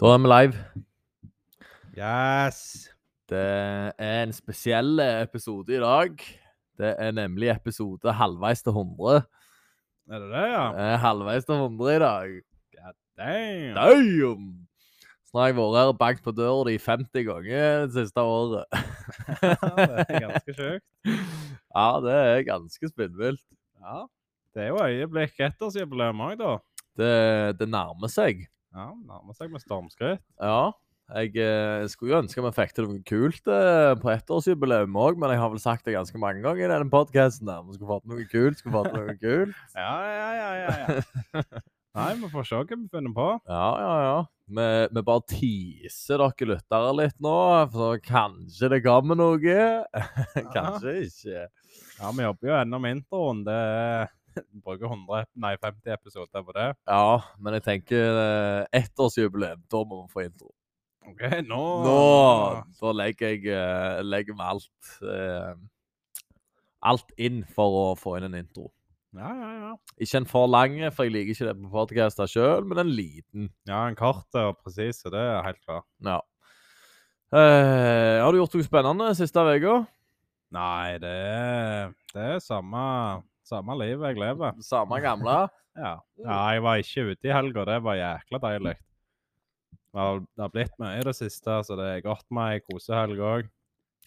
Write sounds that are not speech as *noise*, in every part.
Da er vi live. Yes. Det er en spesiell episode i dag. Det er nemlig episode halvveis til 100. Er det det, ja? Det er halvveis til 100 i dag. God damn. Damn! Så nå har jeg vært her og banket på døra di 50 ganger det siste året. *laughs* det er ganske sjukt. *laughs* Ja, det er ganske spinnvilt. Ja. Det er jo øyeblikk ettårsjubileum òg, da. Det, det nærmer seg. Ja, Nærmer seg med stormskritt. Ja. Jeg eh, skulle jo ønske vi fikk til noe kult eh, på ettårsjubileum òg, men jeg har vel sagt det ganske mange ganger i denne podkasten. Vi skulle fått noe kult, skulle fått noe kult. *laughs* Ja, ja, ja, ja, ja. *laughs* Nei, vi får se hva vi finner på. Ja, ja, ja. Vi, vi bare teaser dere lyttere litt nå, for kanskje det kommer noe. *laughs* kanskje ikke. Ja, Vi jobber jo ennå med introen. Det er *laughs* bruker 100, nei, 50 episoder på det. Ja, men jeg tenker eh, ettårsjubileum, da må vi få intro. OK, nå Nå da legger jeg eh, legger vi alt eh, Alt inn for å få inn en intro. Ja, ja, ja. Ikke en for lang, for jeg liker ikke det på podkaster sjøl, men en liten. Ja, En kort og presis, det er helt klart. Ja. Eh, har du gjort noe spennende siste uka? Nei, det er, det er samme, samme liv jeg lever. Samme gamle? *laughs* Ja. ja, jeg var ikke ute i helga. Det var jækla deilig. Det har, blitt mye i det siste, så det er godt med ei kosehelg òg.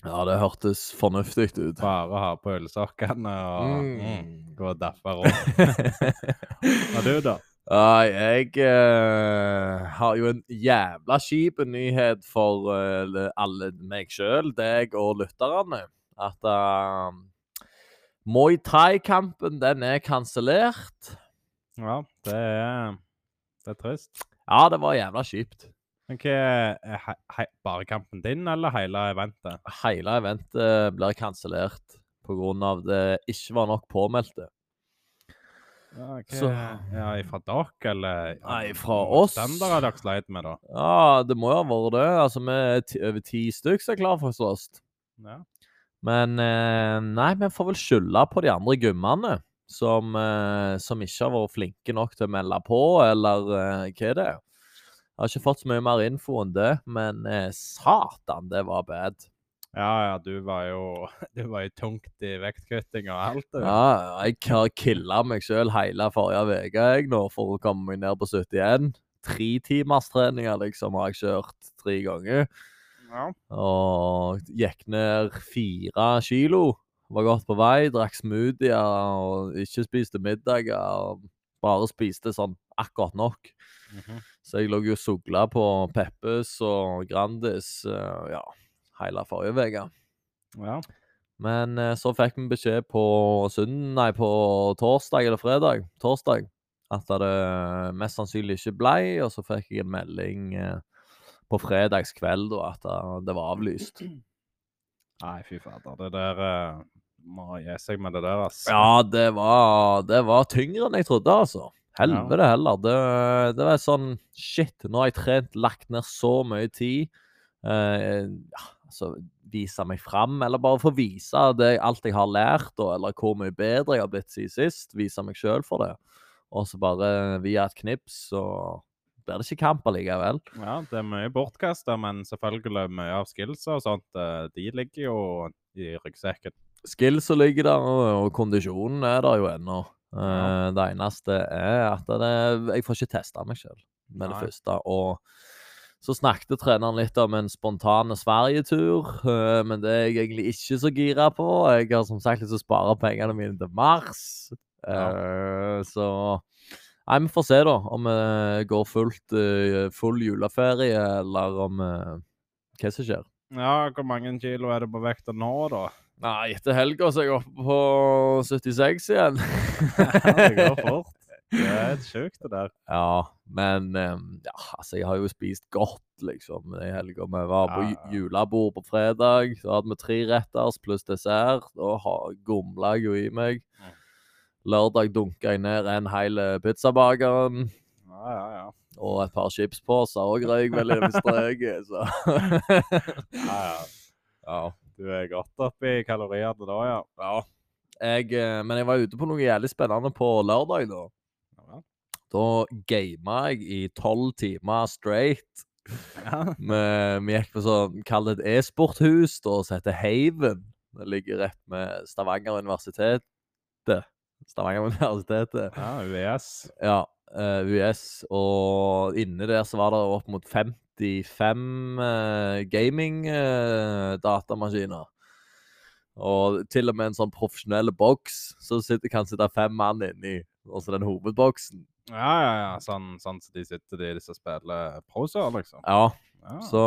Ja, det hørtes fornuftig ut. Bare ha på ølsokkene og Mm. mm, gå og daffe rundt. *laughs* Og du, da? Nei, jeg uh, har jo en jævla kjip nyhet for uh, alle meg sjøl, deg og lytterne. At uh, Muay Thai-kampen, den er kansellert. Ja, det er, det er trist. Ja, det var jævla kjipt. Er he, he, bare kampen din, eller hele eventet? Hele eventet blir kansellert pga. det ikke var nok påmeldte. Ja, hva, Så- ja, Fra dere, eller Nei, fra oss. Motstandere dere sleit med, da? Ja, det må jo ha vært det. Altså, Vi er over ti stykker som er klare for å slåss. Ja. Men eh, nei, vi får vel skylde på de andre gummene. Som, eh, som ikke har vært flinke nok til å melde på, eller eh, hva er det? Jeg har ikke fått så mye mer info enn det, men satan, det var bad. ja, ja, du var jo *laughs* Du var jo tungt i vektkutting og alt. du. Ja, jeg har killa meg sjøl hele forrige uke jeg nå for å komme meg ned på 71. Tre timers treninger liksom har jeg kjørt tre ganger. Ja. Og gikk ned fire kilo. Var godt på vei. Drakk smoothier og ikke spiste middager. Bare spiste sånn akkurat nok. Mhm. Så jeg lå jo og sugla på Peppes og Grandis eh, ja, hele forrige uke. ja. Men eh, så fikk vi beskjed på søndag, nei, på torsdag eller fredag. Torsdag. At det mest sannsynlig ikke ble, og så fikk jeg en melding eh, på fredagskveld da, at eh, det var avlyst. Nei, fy fader. Det der eh, Må gi seg med det der, altså. Ja, det var, det var tyngre enn jeg trodde, altså. Helvete heller. Det, det var sånn Shit, nå har jeg trent, lagt ned så mye tid. Eh, ja, altså vise meg fram, eller bare få vise det, alt jeg har lært, og, eller hvor mye bedre jeg har blitt siden sist. Vise meg sjøl for det. Og så bare via et knips, så blir det ikke kamp allikevel. Ja, det er mye bortkasta, men selvfølgelig mye av skillsa og sånt, eh, de ligger jo i ryggsekken. Skillsa ligger der, og, kondisjonen er der jo ennå. Eh, Ja. Det eneste er at det, jeg får ikke testa meg sjøl med det første. Og så snakket treneren litt om en spontan Sverigetur, eh, men det er jeg egentlig ikke så gira på. Jeg har som sagt lyst til å spare pengene mine til mars. Eh, så Nei, vi får se, da, om vi går fullt, eh, full juleferie, eller om eh, Hva som skjer. Ja, hvor mange kilo er det på vekta nå, da? Nei, etter helga så er jeg oppe på 76 igjen. *laughs* det går fort. *laughs* Det er helt sjukt, det der. Ja, men ja, altså, jeg har jo spist godt, liksom, i helga. Vi var på Ja, ja. julebord på fredag. Så hadde vi tre retters pluss dessert. Da gomla jeg jo i meg. Mm. Lørdag dunka jeg ned en hel eh, pizzabakeren. Ja, ja, ja. Og et par chipsposer òg røyk vel i streken, så *laughs* ja, ja. Ja. Du er godt oppi i kaloriene da, ja. ja. Jeg, eh, men jeg var ute på noe jævlig spennende på lørdag, da. Ja, ja. Da gama jeg i tolv timer straight Ja. Vi, vi gikk på sånn, kall det et e-sporthus, da, som heter Haven. Det ligger rett med Stavanger universitet. Stavanger universitetet. ja, UES. Ja, uh, UiS. Og inne der så var det opp mot 55 uh, gaming-datamaskiner. og til og med en sånn profesjonell boks, så sitter, kan sitte fem mann inni. Altså den hovedboksen. Ja, ja, ja. Sånn, sånn så de sitter de som spiller proser, liksom. Ja, Ja. så,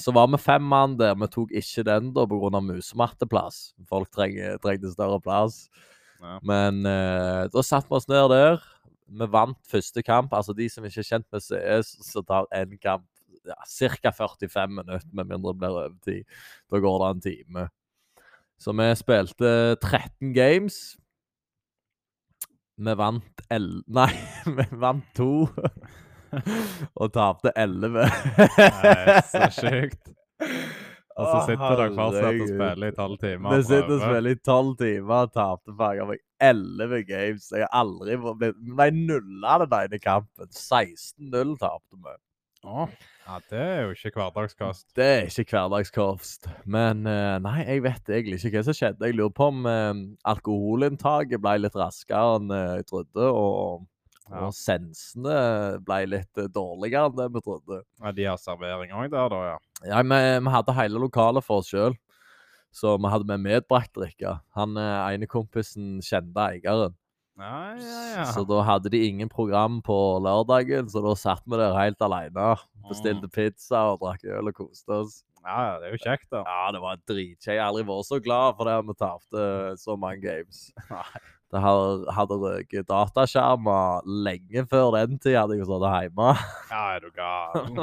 så var vi fem mann der. Vi tok ikke den da pga. musematteplass. Folk trengte større plass. Ja. Men eh, da satte vi oss ned der. Vi vant første kamp. Altså de som ikke er kjent med CS, så tar én kamp ja, ca. 45 minutter, med mindre det blir overtid. Da går det en time. Så vi spilte 13 games. Vi vant 11 *laughs* Nei, vi vant to. *laughs* Og tapte 11. Nei, så sjukt. *laughs* Og så sitter dere fortsatt og spiller i tolv timer. Vi sitter og spiller i tolv timer og tapte faen meg 11 games. Jeg har aldri blitt Nei, nulla den ene kampen. 16-0 tapte vi. Å, ja, det er jo ikke hverdagskost. Det er ikke hverdagskost. Men eh, nei, jeg vet egentlig ikke hva som skjedde. Jeg lurer på om eh, alkoholinntaket ble litt raskere enn eh, jeg trodde. Og, Ja. og sensene ble litt eh, dårligere enn det vi trodde. Ja, de har servering òg der, da, ja. Ja, vi, vi hadde hele lokalet for oss sjøl. Så vi hadde med medbrakt drikke. Han eh, ene kompisen kjente eieren. Ja, ja, ja. Så da hadde de ingen program på lørdagen, så da satt vi der helt alene. Bestilte pizza og drakk øl og koste oss. ja, ja, det er jo kjekt, da. Ja, det var dritkjekt. Jeg har aldri vært så glad for det at vi tapte så mange games. *laughs* Nei. Det har- hadde røket dataskjermer lenge før den tid, hadde jeg sittet hjemme. Ja, er du gal?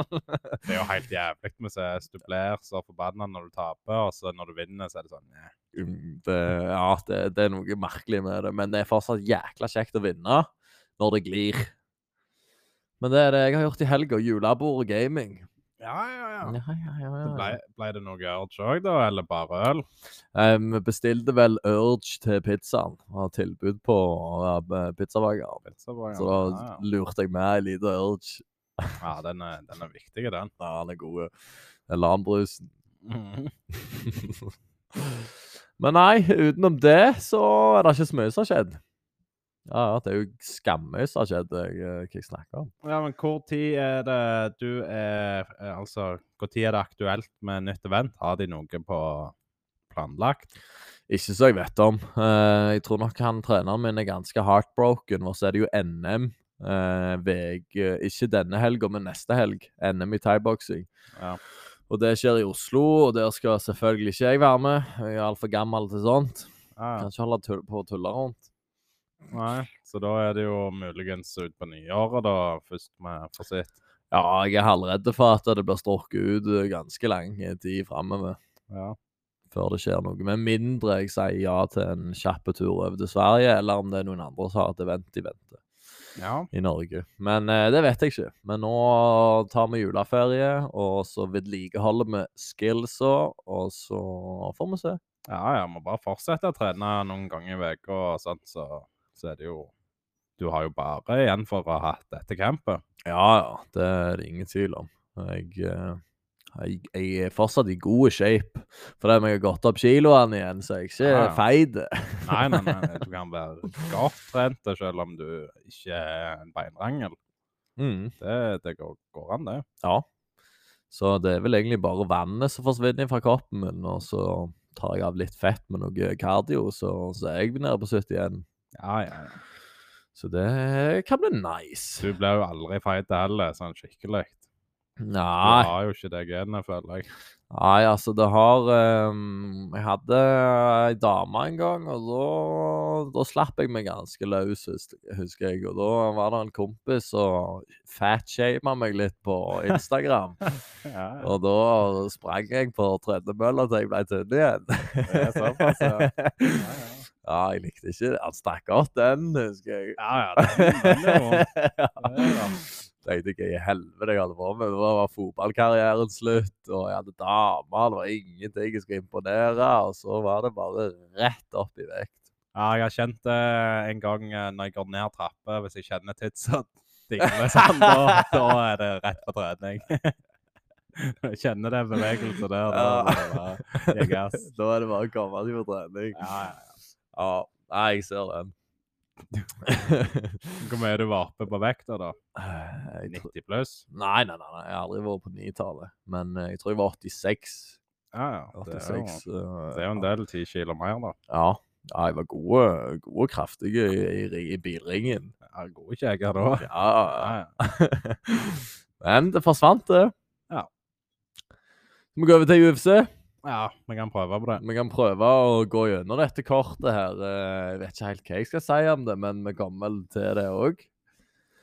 Det er jo helt jævlig med CS. Du blir så forbanna når du taper, og så når du vinner, så er det sånn. Mm, Det, ja, det, det er noe merkelig med det, men det er fortsatt jækla kjekt å vinne når det glir. Men det er det jeg har gjort i helga. Julebord og gaming. Ja, ja, ja. Ja, ja, ja, ble, ble det noe Urge òg, da? Eller bare øl? Vi um, bestilte vel Urge til pizzaen. Har tilbud på uh, pizzabakeren. Pizzaburger? Så da lurte jeg med ei lita Urge. ja, den er, den er viktig, den. Ja, den er god. Lambrusen. Mhm. *laughs* Men nei, utenom det så er det ikke så mye som har skjedd. Ja, det er jo skammøy som har skjedd, eh, hva jeg snakker om. Ja, men hvor tid er det du er eh, Altså, hvor tid er det aktuelt med nytt event? Har de noe på planlagt? Ikke så jeg vet om. Eh, jeg tror nok han treneren min er ganske heartbroken, og så er det jo NM. veg, ikke denne helga, men neste helg. NM i thaiboksing. Ja. Og det skjer i Oslo, og der skal selvfølgelig ikke jeg være med. Jeg er altfor gammel til sånt. Ja, Kan ikke holde på å tulle rundt. Nei. Så da er det jo muligens ut på nyåret, da, først med fasit. Ja, jeg er halvredd for at det blir strukket ut eh, ganske lang tid framover Ja. før det skjer noe. Med mindre jeg sier ja til en kjapp tur over til Sverige, eller om det er noen andre som har et event i vente ja. i Norge. Men eh, det vet jeg ikke. Men nå tar vi juleferie, og så vedlikeholder vi skillsa, og så får vi se. Ja, ja, må bare fortsette å trene noen ganger i uka så, så er det jo Du har jo bare igjen for å ha hatt dette campet. Ja, ja. Det er det ingen tvil om. Jeg, eh, jeg, jeg er fortsatt i god shape. Fordi jeg har gått opp kiloene igjen, så er jeg ikke Ja, ja. feit. Nei, nei, nei, du *laughs* kan være godt trent selv om du ikke er en beinrangel. Mm, Det, det går, går an, det. ja. Så det er vel egentlig bare vannet som forsvinner fra kroppen min, og så tar jeg av litt fett med noe cardio, så, så er jeg nede på 71. Ja, ja, ja. Så det kan bli nice. Du blir jo aldri feit heller, sånn skikkelig. Du Nei, har jo ikke det genet, føler jeg. nei, altså det har um, Jeg hadde ei dame en gang, og da, da slapp jeg meg ganske løs, husker jeg. Og da var det en kompis som fatshama meg litt på Instagram. *laughs* Ja, ja. og da sprang jeg på tredemølla til jeg ble tynn igjen. Det er såpass, ja. *laughs* Ja, ja. Ja, jeg likte ikke. Han stakk godt den, husker jeg. Ja, ja, den, den er da. *laughs* Tenkte hva i helvete jeg holdt på med. Da var fotballkarrieren slutt, og jeg hadde damer. Det var ingenting jeg skulle imponere. Og så var det bare rett opp i vekt. Ja, jeg har kjent det en gang eh, når jeg går ned trapper, hvis jeg kjenner tidsa dingle sånn, da, da er det rett på trening. *laughs* Jeg kjenner den bevegelsen der. Da, Ja. da, bare gass. *laughs* Da er det bare å komme seg på trening. Ja, ja, ja. Nei, jeg ser den. Hvor mye er du varpe på vekta, da? jeg 90 pluss? nei, nei, nei, nei, jeg har aldri vært på 9-tallet. Men eh, jeg tror jeg var 86. Ja, ja. Det er, jo, 86 eh, det er jo en del ti kilo mer, da. Ja. ja, jeg var gode, gode kraftige i, i, i bilringen. Ja, gode kjeger da. Ja, ja. *laughs* Men det forsvant, det. Ja. Vi går over til UFC. Ja, vi kan prøve på det. Vi kan prøve å gå gjennom dette kortet her. Eh, Jeg vet ikke helt hva jeg skal si om det, men vi kommer vel til det òg.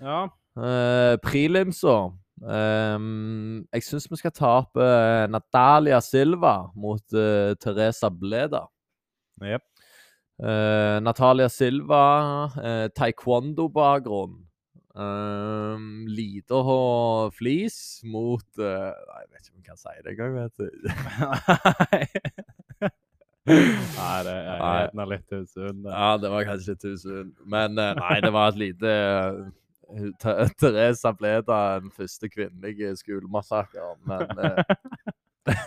Ja. Uh, Prelimsa. Um, jeg syns vi skal ta opp eh, Natalia Silva mot uh, Teresa Bleda. Yep. Uh, Natalia Silva, taekwondo-bakgrunn. Um, Lite og flis mot uh, Nei, jeg vet ikke om jeg kan si det engang, vet du. *laughs* Nei, det er litt usunn. Ja, det var kanskje litt usunn. Men uh, nei, det var et lite uh, Teresa ble da den første kvinnelige skolemassakren, men *laughs* Jeg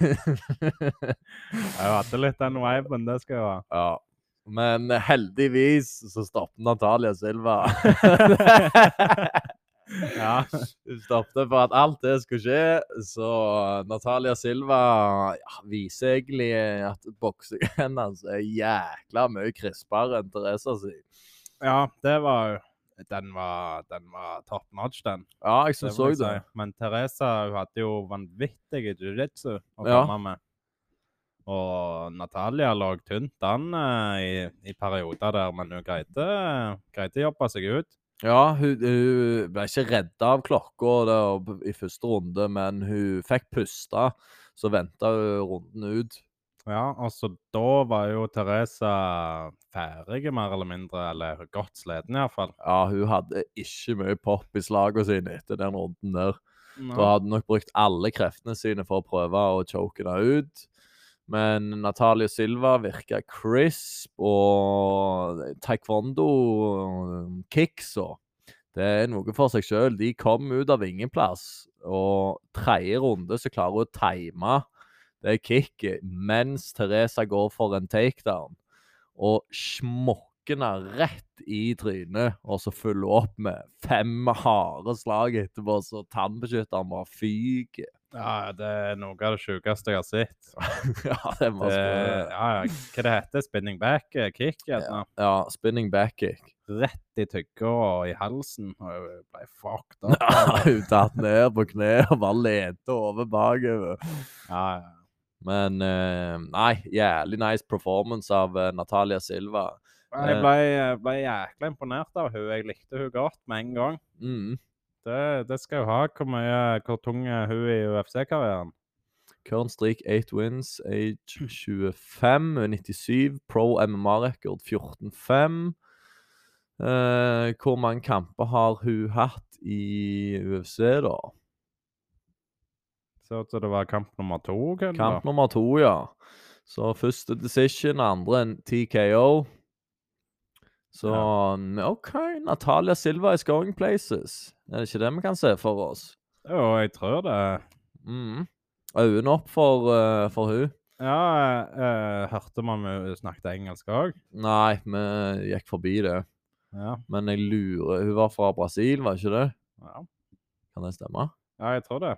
hadde litt den viben, det skal jeg ha. Ja. Men heldigvis så stoppet Natalia Silva. *laughs* Ja. Hun stoppet for at alt det skulle skje, så Natalia Silva ja, viser egentlig at boksingen hennes er jækla mye krispere enn Teresa si. ja, det var jo Den var, den var top notch, den. Ja, jeg syns òg det. si. Men Teresa hun hadde jo vanvittig jiu-jitsu å Ja. komme med. Og Natalia lå tynt an eh, i, i perioder der, men hun greide, greide å jobbe seg ut. Ja, hun, hun ble ikke redda av klokka i første runde, men hun fikk puste. Så venta hun runden ut. Ja, altså da var jo Teresa ferdig, mer eller mindre, eller godt sliten iallfall. Ja, hun hadde ikke mye pop i slagene sine etter den runden der. Da hadde hun nok brukt alle kreftene sine for å prøve å choke henne ut. Men Natalia Silva virka crisp, og taekwondo-kicksa Det er noe for seg sjøl. De kom ut av ingen plass, og tredje runde så klarer hun å time det kicket mens Teresa går for en takedown, og smokker er rett i trynet, og så følger hun opp med fem harde slag etterpå, så tannbeskytteren bare fyker. Ja, det er noe av det sjukeste jeg har sett. *laughs* ja, det må Det, ja, ja, hva det heter Spinning back eh, kick? Ja, Ja, spinning back kick. Rett i tygga og i halsen. Og jeg ble fucked up. *laughs* Ja, Hun tatt ned på kne og bare lente over bakover. Ja, ja. Men eh, nei, jævlig nice performance av eh, Natalia Silva. Jeg ble, ble jækla imponert av hun. Jeg likte hun godt med en gang. Mm. Det, det skal jo ha. Hvor, mye, hvor tung er hun i UFC-karrieren? Current streak 8 wins, age 25, 97, pro MMA-rekord 14-5. Eh, hvor mange kamper har hun hatt i UFC, da? Så ut som det var kamp nummer to. kunne Kamp nummer to, ja. Så første decision, andre en TKO. Så OK, Natalia Silva is going places. Er det ikke det vi kan se for oss? Jo, jeg tror det. Mm. Øynene opp for, uh, for hun. Ja, uh, hørte man hun snakket engelsk òg? Nei, vi gikk forbi det. Ja. Men jeg lurer Hun var fra Brasil, var ikke det? ja. Kan det stemme? Ja, jeg tror det.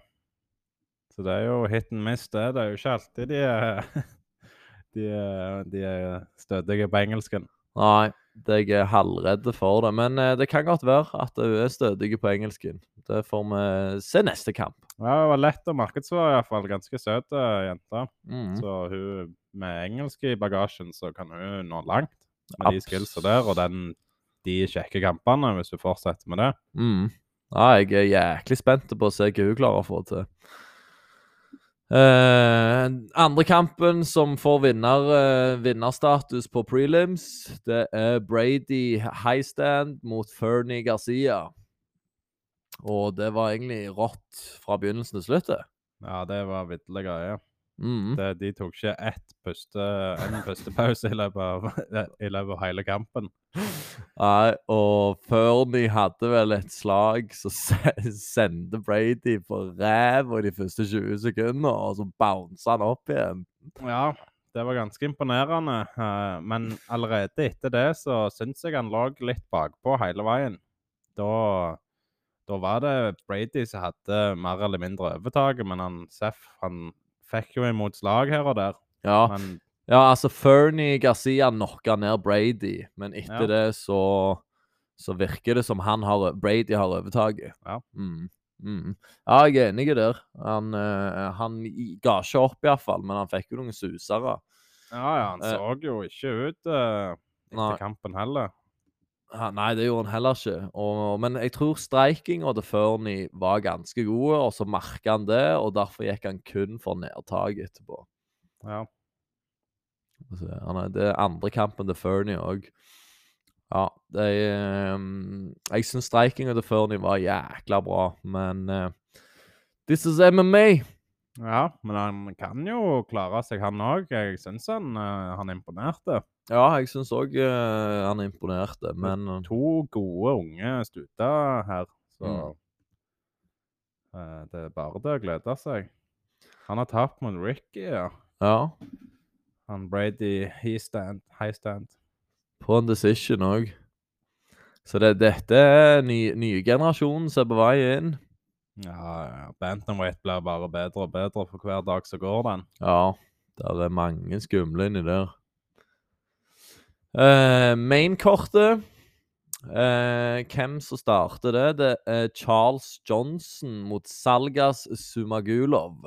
Så det er jo hit and miss, det. Det er jo ikke alltid de er, *laughs* de de er stødige på engelsken. Nei, jeg er halvredd for det. Men eh, det kan godt være at hun er stødig på engelsken. Det får vi se neste kamp. Ja, det var lett å markedsføre, iallfall. Ganske søt eh, jente. Mm. Så hun med engelsk i bagasjen, så kan hun nå langt med de Abs- skillsa der. Og den, de kjekke kampene, hvis hun fortsetter med det. Mm. Ja, jeg er jæklig spent på å se hva hun klarer å få til. Eh, andre kampen som får vinner, uh, vinnerstatus på prelims, det er Brady Highstand mot Fernie Garcia. Og det var egentlig rått fra begynnelsen til slutt. Ja, det var vitterlig greie. Mm. Det, de tok ikke ett puste, en pustepause i løpet av, i løpet av hele kampen. Nei, og før de hadde vel et slag så sendte Brady på ræva de første 20 sekundene, og så bounsa han opp igjen. Ja, det var ganske imponerende. eh, Men allerede etter det så syns jeg han lå litt bakpå hele veien. Da, da var det Brady som hadde mer eller mindre overtaket, men han Seff han fikk jo imot slag her og der. Ja, Men ja altså Fernie Garcia knocka ned Brady, men etter Ja. det så så virker det som han har, Brady har overtaket. Ja. Mm. Mm. Ja, jeg er enig der. Han, uh, han ga ikke opp, iallfall, men han fikk jo noen susere. ja, ja, han Eh. så jo ikke ut Nei. etter kampen heller. Ja, Nei, det gjorde han heller ikke. Og, men jeg tror streikinga til Fernie var ganske gode, og så merka han det, og derfor gikk han kun for nedtak etterpå. Ja. Så, han er, det er andre kampen til Fernie òg. Ja, det um, Jeg syns streikinga til Fernie var jækla bra, men uh, This is MMA. ja, men han kan jo klare seg, han òg. Jeg syns han, eh, han imponerte. Ja, jeg syns òg han imponerte, men eh, To gode unge stuter her, så Mm. eh, Det er bare det å glede seg. Han har tapt mot Ricky, ja. ja. Han Brady he stand, high stand. På en decision òg. Så det, dette er ny, nye generasjonen som er på vei inn. Ja, ja, Bantamweight blir bare bedre og bedre for hver dag som går, den. Ja, det er mange skumle inni der. Uh, Mainkortet uh, hvem som starter det? Det er Charles Johnson mot Salgas Sumagulov.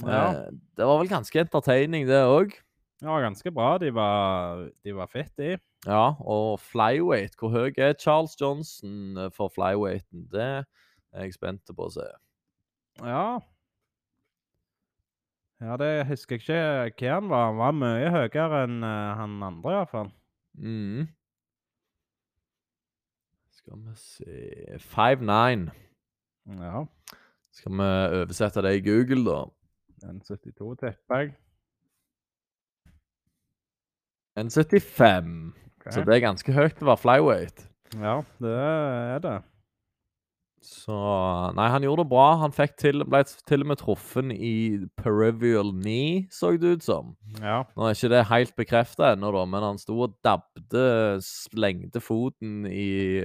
Ja. Uh, det var vel ganske entertaining, det òg. Ja, ganske bra. De var, de var fett, de. Ja, og flyweight, hvor høy er Charles Johnson eh, for flyweighten? Det er jeg spent på å se. Ja. Ja, det husker jeg ikke hva han var. Han var mye høyere enn eh, han andre, iallfall. Mm. Skal vi se 5'9. Ja. Skal vi oversette det i Google, da? N72, tipper jeg. N75. Ok. Så det er ganske høyt å være flyweight. Ja, det er det. Så Nei, han gjorde det bra. Han fikk til, ble til og med truffet i perivial knee, så det ut som. Ja. Nå er ikke det helt bekrefta ennå, da, men han sto og dabbte, slengte foten i,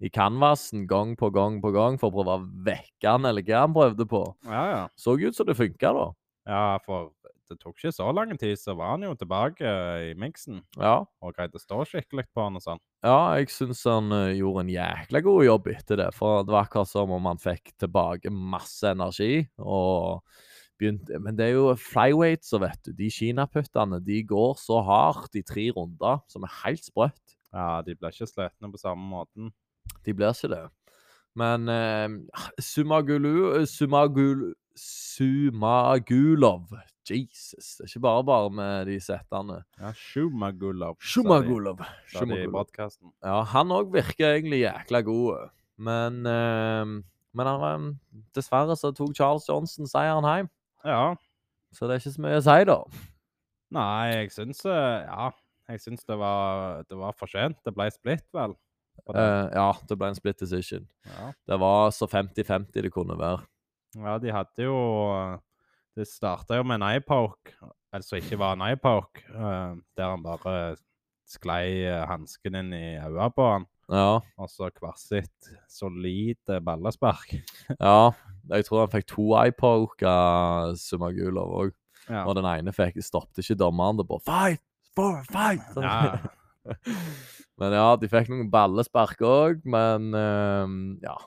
i canvasen gang på gang på gang for å prøve å vekke han, eller hva han prøvde på. Ja, ja. Så ut som det funka, da. Ja, for det tok ikke så lang tid, så var han jo tilbake i miksen Ja. og greide å stå skikkelig på han og sånn. Ja, jeg syns han uh, gjorde en jækla god jobb etter det. For det var akkurat som om han fikk tilbake masse energi. og begynte, Men det er jo flyweights, så vet du. De kinaputtene de går så hardt i tre runder, som er helt sprøtt. Ja, de ble ikke slitne på samme måten. De blir ikke det. Men eh, Sumagulu Sumagul, Sumagulov Jesus. Det er ikke bare bare med de settene. Ja, Shumagulov. Sumagulov. Sa de i Shumagulov. Ja, han òg virker egentlig jækla god. Men, eh, men han, var- dessverre så tok Charles Johnson seieren hjem. Ja. Så det er ikke så mye å si, da. Nei, jeg syns eh, Ja, jeg syns det var, det var fortjent. Det ble splitt, vel. Eh, ja, det ble en split decision. Ja. Det var så 50-50 det kunne være. Ja, de hadde jo Det starta jo med en eyepoke, altså ikke var en eyepoke, eh, der han bare sklei eh, hansken inn i øyet på han, Ja. og så hvert sitt solide ballespark. *laughs* ja. Jeg tror han fikk to eyepoker, av Sumagulov òg. Ja. Og den ene fikk, stoppet ikke dommeren det bare Fight! For fight! Ja. *laughs* men ja, de fikk noen ballespark òg, men eh, ja.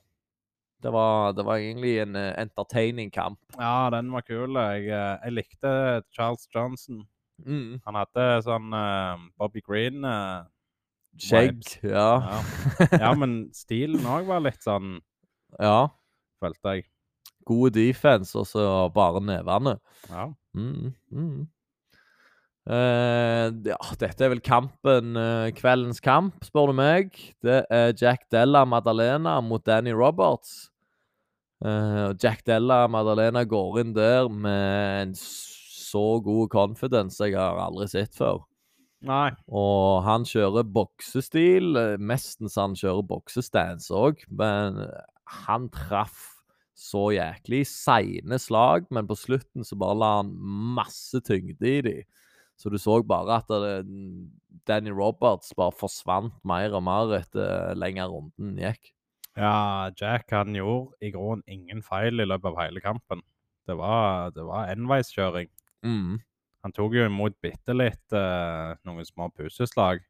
Det var, det var egentlig en uh, entertaining kamp. ja, den var kul. Jeg, eh, jeg likte Charles Johnson. Mm. Han hadde sånn uh, Bobby Green uh, Skjegg, ja. Ja. ja, men stilen òg var litt sånn, *laughs* ja. følte jeg. Gode defense, og så bare nevene. Ja. Mm, mm. Uh, ja, dette er vel kampen, uh, kveldens kamp, spør du meg. Det er Jack Della Madalena mot Danny Roberts. Eh, og Jack Della Madalena går inn der med en så god confidence jeg har aldri sett før. Nei. Og han kjører boksestil. eh, Mestens han kjører boksestance òg, men han traff så jæklig seine slag, men på slutten så bare la han masse tyngde i de. Så du så bare at det, Danny Roberts bare forsvant mer og mer etter lenger runden gikk. Ja, Jack han gjorde i grunnen ingen feil i løpet av hele kampen. Det var, det var enveiskjøring. Mm. Han tok jo imot bitte litt uh, noen små pusseslag,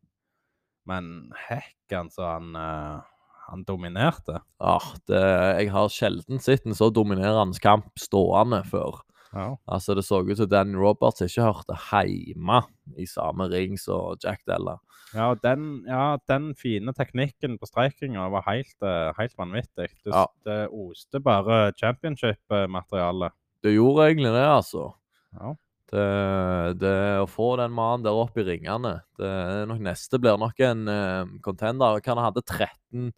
men hekk, så han, uh, han dominerte. Ja, det, jeg har sjelden sett en så dominerende kamp stående før. Ja. Altså, Det så ut som Danny Roberts ikke hørte hjemme i samme ring som Jack Della. Ja, den, ja, den fine teknikken på streikinga var helt, eh, helt vanvittig. Det, Ja. det oste bare championship-materialet. Det gjorde egentlig det, altså. Ja. Det, det å få den mannen der opp i ringene det er nok Neste blir nok en uh, contender. Kan ha hadde 13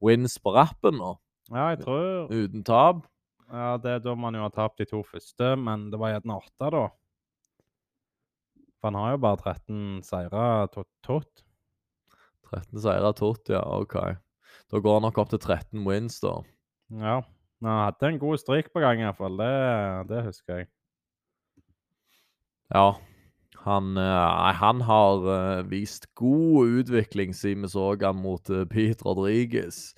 wins på rappen nå, ja, jeg tror uten tap. Ja, det, er Da man jo har tapt de to første, men det var gjerne åtte, da. For han har jo bare 13 seire tot-tot. 13 seire tot, ja, OK. Da går han nok opp til 13 wins, da. Ja. Men han hadde en god strik på gang, iallfall. Det, det husker jeg. Ja. Han, uh, han har uh, vist god utvikling siden vi så han mot uh, Pete Rodriguez.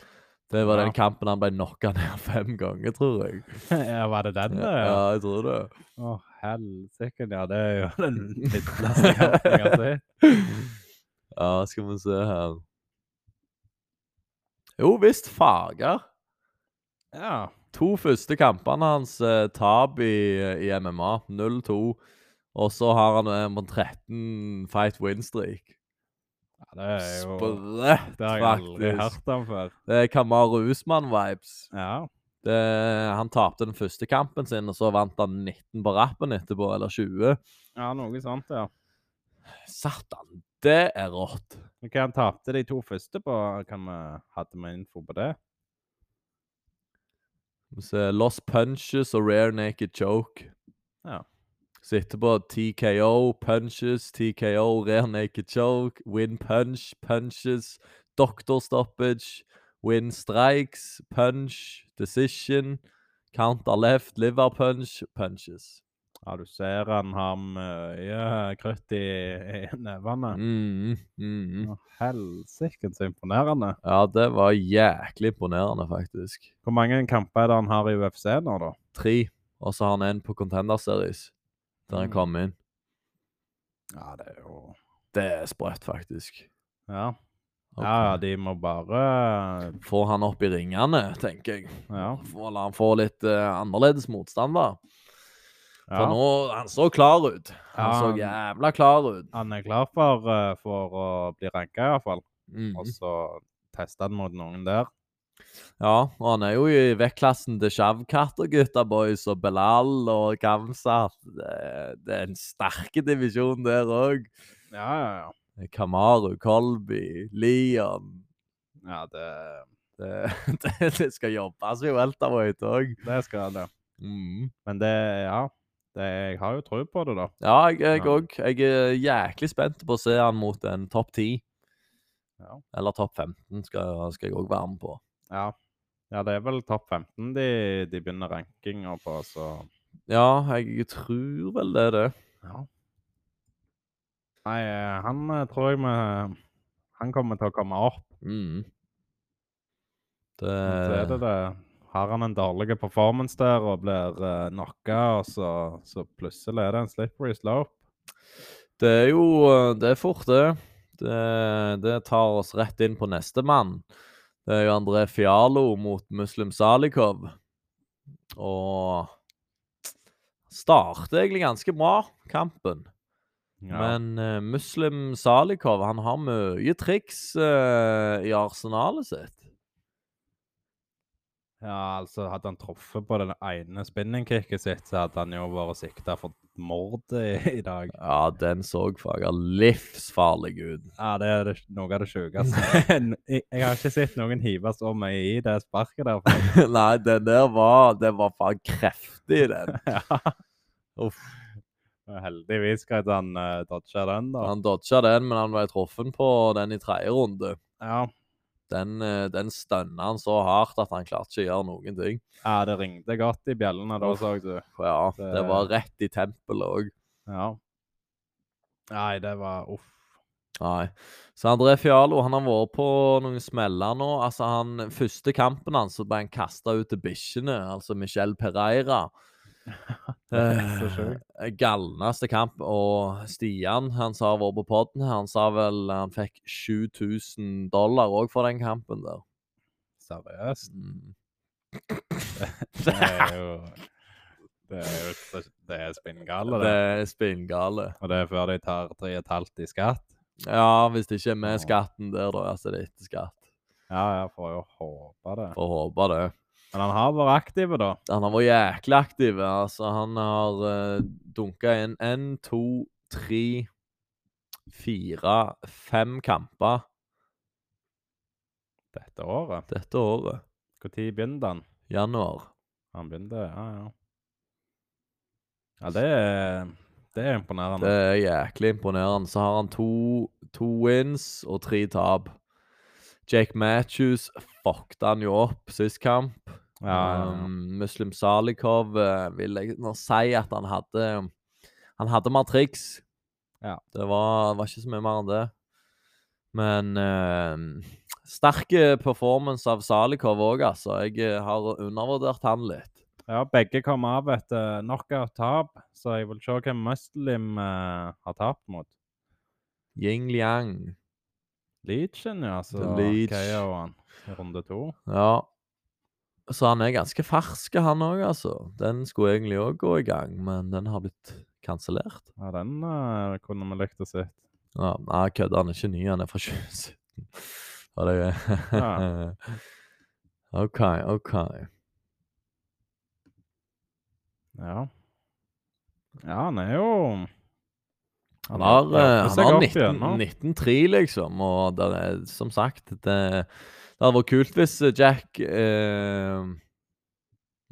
Det var den kampen han ble knocka ned *laughs* fem ganger, tror jeg. *laughs* ja, var det den, da? Ja, jeg tror det. Å, helsike. Ja, det er jo *laughs* den midleste kampen jeg har sett. Ja, skal vi se her. Jo visst, Fager. Ja. To første kampene hans eh, tap i, i MMA. 0-2. Og så har han en på 13 fight win-streak. Ja, det er jo Sprøtt, Det har jeg aldri faktisk. hørt om før. Det er Kamaru Usman-vibes. Ja. Det, han tapte den første kampen sin, og så vant han 19 på rappen etterpå, eller 20. ja, noe sånt, ja. Satan, det er rått. Ok, Han tapte de to første på Kan vi Hadde vi info på det? Vi ser Lost Punches og Rare Naked Choke. Ja. Sitter på TKO, punches, TKO, Rare Naked Choke, win punch, punches, doctor stoppage, win strikes, punch, decision, counter left, liver punch, punches. Ja, du ser han har mye krutt i, i nevene. Mm, mm. mm. Helsike, så imponerende. Ja, det var jæklig imponerende, faktisk. Hvor mange kamper er det han har i UFC nå, da? Tre, og så har han en på Contender Series, der han Mm. kom inn. Ja, det er jo Det er sprøtt, faktisk. Ja. Okay. Ja, de må bare Få han opp i ringene, tenker jeg. Ja. Få, la han få litt uh, annerledes da. For nå Han så klar ut. Han Ja, så jævla klar ut. Han er klar for, eh, for å bli ranka, iallfall. Mm. Og så teste han mot noen der. Ja, og han er jo i vektklassen til Shavkat og gutta boys og Belal og Kamsat. Det, det er en sterk divisjon der òg. Ja, ja, ja. Kamaru, Colby, Leon Ja, det, Det, *laughs* det, det skal jobbes i welterweight òg. det skal det. Mm. Men det Ja. Det, jeg har jo tro på det, da. Ja, jeg jeg Ja. Jeg er jæklig spent på å se han mot en topp 10. Ja. Eller topp 15 skal, skal jeg òg være med på. Ja. Ja, det er vel topp 15 de, de begynner rankinga på, så Ja, jeg tror vel det er det. Ja. Nei, eh, han eh, tror jeg vi Han kommer til å komme opp. Mm. Det, Så er det det. Har han en dårlig performance der og blir uh, knocka, og så, så plutselig er det en slippery slope. det er jo Det er fort, det. det. Det tar oss rett inn på neste mann. Det er jo André Fialo mot Muslim Salikov. Og starter egentlig ganske bra, kampen. Ja. Men uh, Muslim Salikov han har mye triks uh, i arsenalet sitt. Ja, altså Hadde han truffet på det ene spinningkicket sitt, så hadde han jo vært sikta for mord i, i dag. Ja, den så fager livsfarlig ut. Ja, det er det, noe av det sjukeste. *laughs* jeg, jeg har ikke sett noen hive så mye i det sparket der. *laughs* Nei, den der var Den var faen kreftig, den. *laughs* ja. Uff. Heldigvis greide han uh, dodge den, da. Han dodga den, men han ble truffet på den i tredje runde. Ja. Den, eh, den stønna han så hardt at han klarte ikke å gjøre noen ting. ja, det ringte godt i bjellene da, så du. Ja, Det- det var rett i tempelet òg. Ja. Nei, det var uff. Nei. Så André Fialo han har vært på noen smeller nå. Altså, han, Første kampen hans ble han kasta ut til bikkjene, altså Michel Pereira. *laughs* Eh, Galneste kamp. Og Stian, han sa har på podden, han sa vel han fikk 7000 dollar òg for den kampen der. Seriøst. Mm. *laughs* Det er jo Det er jo det er spinngale, Det det. er spinngale. Og det er før de tar 3,5 i skatt. Ja, hvis det ikke er med skatten der, da. Altså det er etter skatt. Ja, ja, får jo håpe det. Får håpe det. Men han har vært aktiv, da. Han har vært jæklig aktiv. Altså, han har uh, dunka inn én, to, tre, fire, fem kamper Dette året. dette året. Når begynte han? Januar. Han begynte Ja, ja. Ja, det er, det er imponerende. Det er jæklig imponerende. Så har han to, to wins og tre tap. Jake Matthews fuckte han jo opp sist kamp. Ja, ja, ja. Um, Muslim Salikov uh, vil jeg nå si at han hadde Han hadde mer triks. Ja. Det var, var ikke så mye mer enn det. Men uh, sterke performance av Salikov òg, altså. Jeg eh, har undervurdert han litt. ja, begge kom av et uh, knockout-tap, så jeg vil se hvem Muslim uh, har tapt mot. Ying Liang. Leachen, ja. Så The Leech. KO han i runde to. Ja. Så han er ganske fersk, han òg, altså. Den skulle egentlig òg gå i gang, men den har blitt kansellert. Ja, den uh, kunne vi likt å se. Ja, nei, kødder. Han er ikke ny, han er fra *laughs* 2017. Ja, det ja. *laughs* OK, OK. Ja. Ja, han er jo Han har, ja, han har opp 19 igjennom. 19-3, liksom, og det er som sagt Det, det hadde vært kult hvis eh, Jack eh,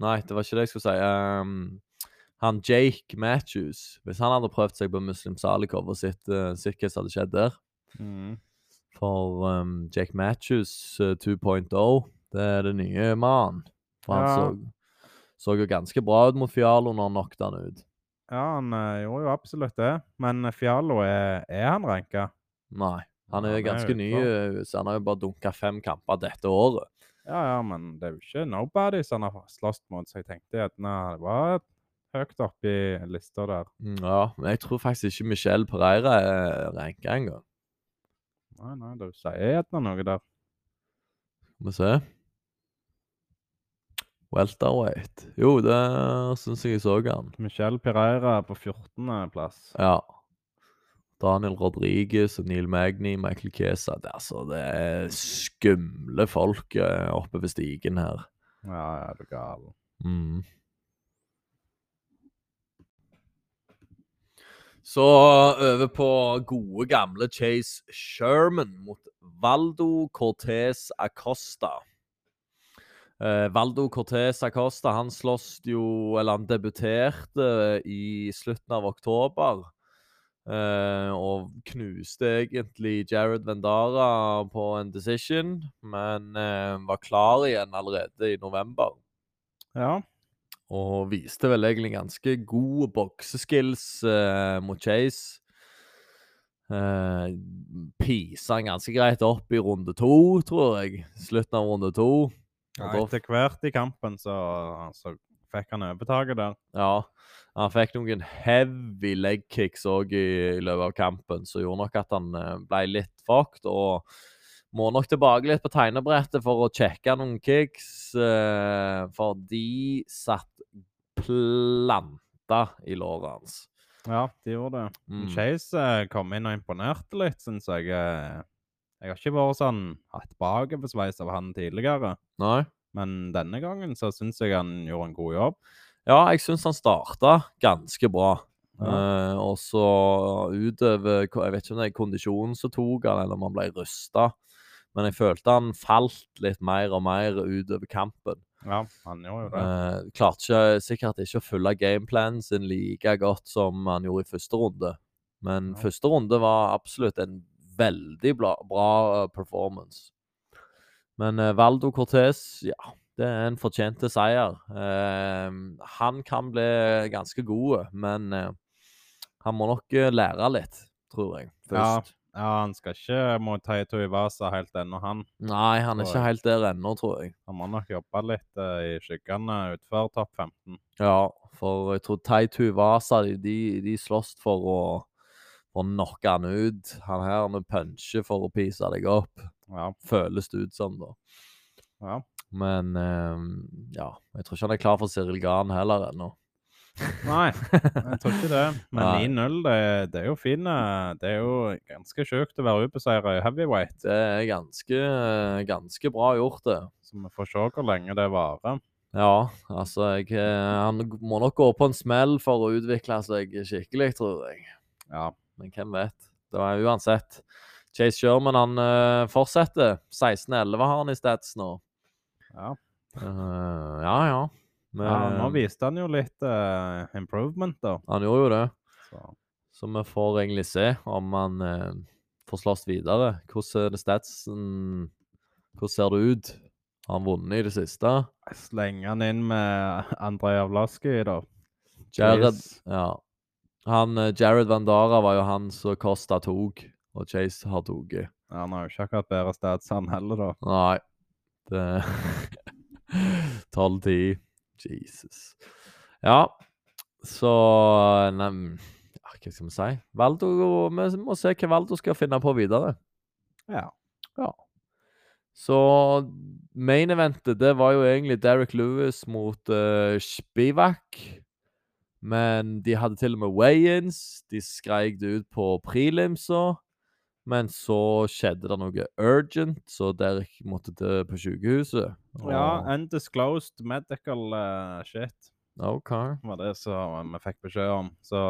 Nei, det var ikke det jeg skulle si. Um, han Jake Matthews Hvis han hadde prøvd seg på Muslim Salikov og sett uh, sett hva som hadde skjedd der mm. For um, Jake Matthews uh, 2.0, det er det nye mannen. For han så, så jo ganske bra ut mot Fialo når han knocket han ut. Ja, han eh, gjorde jo absolutt det. Men Fialo, er, er han ranka? Nei. Han er er ganske er ny, uh, så han har jo bare dunka fem kamper dette året. Ja, ja, men det er jo ikke nobody som han har slåss mot, så jeg tenkte nei, det var høyt oppe i lista der. Mm, Ja, men jeg tror faktisk ikke Michelle Pereira er ranka engang. Nei, nei, du sier gjerne noe der. Skal vi se. Welterweight. Jo, det syns jeg jeg så han. Michel Pereira på 14. plass. Ja. Daniel Rodriguez og Neil Magny, Michael Kesa. Det, er altså, det er skumle folk eh, oppe ved stigen her. Ja, ja, du gal. Mm. Så over på gode, gamle Chase Sherman mot Valdo Cortez Acosta. Eh, Valdo Cortez Acosta han slåss jo Eller han debuterte i slutten av oktober. eh, og knuste egentlig Jared Vendara på en decision, men eh, var klar igjen allerede i november. Ja. Og viste vel egentlig ganske gode bokseskills eh, mot Chase. Uh, Pisa han ganske greit opp i runde to, tror jeg. Slutten av runde to. Ja etter hvert i kampen så, så fikk han overtaket der. Ja, han fikk noen heavy leg kicks òg i, i løpet av kampen, som gjorde nok at han eh, ble litt fucked. Og må nok tilbake litt på tegnebrettet for å sjekke noen kicks, eh, for de satt planta i låret hans. Ja, de gjorde det. Mm. Chase eh, kom inn og imponerte litt, syns jeg. Jeg har ikke vært sånn hatt bakoversveis av han tidligere. Nei? Men denne gangen så syns jeg han gjorde en god jobb. Ja, jeg syns han starta ganske bra. Ja. Eh, og så utover Jeg vet ikke om det er kondisjonen som tok han, eller om han ble rusta. Men jeg følte han falt litt mer og mer utover kampen. Ja, han gjorde jo det. Eh, klarte ikke, sikkert ikke å følge gameplanen sin like godt som han gjorde i første runde. Men Ja. første runde var absolutt en veldig bra, bra eh, performance. Men eh, Valdo Cortez, ja, det er en fortjente seier. Eh, han kan bli ganske god, men eh, han må nok eh, lære litt, tror jeg, først. Ja, han skal ikke mot Taito vasa helt ennå, han. Nei, han er ikke helt der ennå, tror jeg. Han må nok jobbe litt uh, i skyggene utenfor topp 15. Ja, for jeg tror Tai Vasa de, de, de slåss for å, å knocke han ut. Han her han puncher for å pise deg opp, Ja. føles det ut som, da. ja. Men um, ja, jeg tror ikke han er klar for Cyril Gahn heller ennå. Nei, jeg tror ikke det. *laughs* Men 9-0, det, det er jo fine Det er jo ganske sjukt å være ubeseira i heavyweight. Det er ganske, ganske bra gjort, det. Så vi får se hvor lenge det varer. Ja, altså jeg, eh, Han må nok gå på en smell for å utvikle seg skikkelig, tror jeg. Ja. Men hvem vet? Det var uansett. Chase Sherman han uh, fortsetter. 16-11 har han i stats nå. Ja. Uh, ja, ja. Men, ja, nå viste han jo litt uh, improvement, da. Han gjorde jo det. Så. Så vi får egentlig se om han eh, får slåss videre. Hvordan er det statsen Hvordan ser det ut? Har han vunnet i det siste? Slenge han inn med Andrej Avlaski, da. Jared Ja. Han, eh, Jared Vandara var jo han som Costa tok, og Chase har tatt. Ja, Han har jo ikke akkurat bedre stats, han heller, da. Nei. Det *laughs* 12-10. Jesus. Ja, så Nei, ja, hva skal vi si? Valdo Vi må se hva Valdo skal finne på videre. Ja. Ja. Så main eventet, det var jo egentlig Derek Lewis mot uh, Spivak. Men de hadde til og med weigh-ins. De skreik det ut på prelimsa. Men så skjedde det noe urgent, så Derek måtte til på sykehuset. ja, undisclosed medical uh, shit OK. var det som vi fikk beskjed om. Så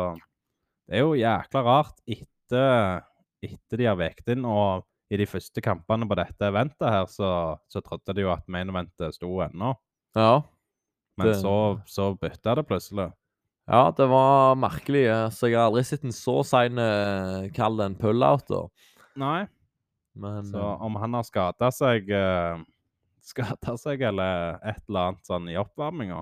det er jo jækla rart etter, etter de har vekt inn, og i de første kampene på dette eventet her, så, så trodde de jo at main eventet sto ennå. Ja. Men Det- så, så bytta det plutselig. Ja, det var merkelig. eh, Så jeg har aldri sett en så sein eh, Kall det en pull-out, da. Nei. Men Så eh, om han har skada seg *laughs* Skada seg eller et eller annet sånn i oppvarminga,